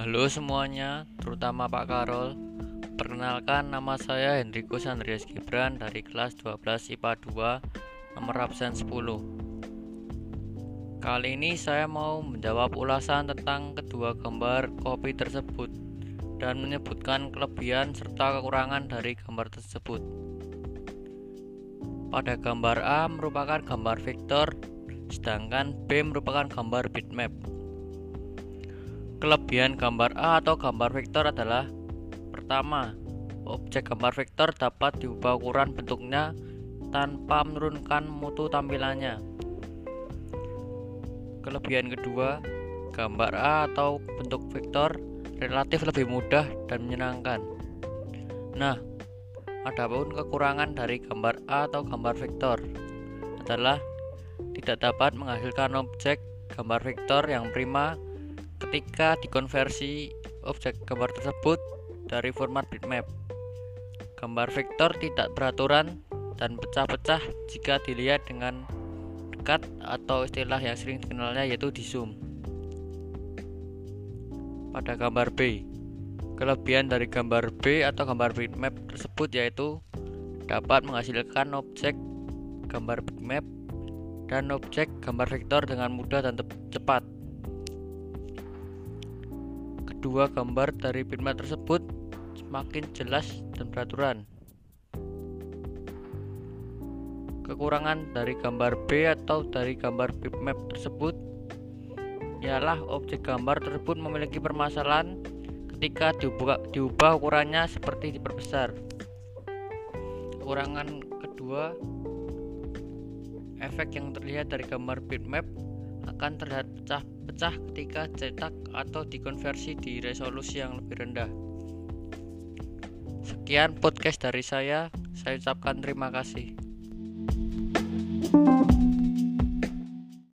Halo semuanya, terutama Pak Karol. Perkenalkan nama saya Hendrikus Andreas Gibran dari kelas 12 IPA 2 nomor absen 10. Kali ini saya mau menjawab ulasan tentang kedua gambar kopi tersebut dan menyebutkan kelebihan serta kekurangan dari gambar tersebut. Pada gambar A merupakan gambar vektor, sedangkan B merupakan gambar bitmap. Kelebihan gambar A atau gambar vektor adalah Pertama, objek gambar vektor dapat diubah ukuran bentuknya tanpa menurunkan mutu tampilannya. Kelebihan kedua, gambar A atau bentuk vektor relatif lebih mudah dan menyenangkan. Nah, adapun kekurangan dari gambar A atau gambar vektor adalah tidak dapat menghasilkan objek gambar vektor yang prima ketika dikonversi objek gambar tersebut dari format bitmap. Gambar vektor tidak beraturan dan pecah-pecah jika dilihat dengan dekat atau istilah yang sering dikenalnya yaitu di zoom. Pada gambar B, kelebihan dari gambar B atau gambar bitmap tersebut yaitu dapat menghasilkan objek gambar bitmap dan objek gambar vektor dengan mudah dan cepat kedua gambar dari bitmap tersebut semakin jelas dan beraturan. Kekurangan dari gambar B atau dari gambar bitmap tersebut ialah objek gambar tersebut memiliki permasalahan ketika diubah, diubah ukurannya seperti diperbesar. Kekurangan kedua, efek yang terlihat dari gambar bitmap akan terlihat pecah-pecah ketika cetak atau dikonversi di resolusi yang lebih rendah. Sekian podcast dari saya. Saya ucapkan terima kasih.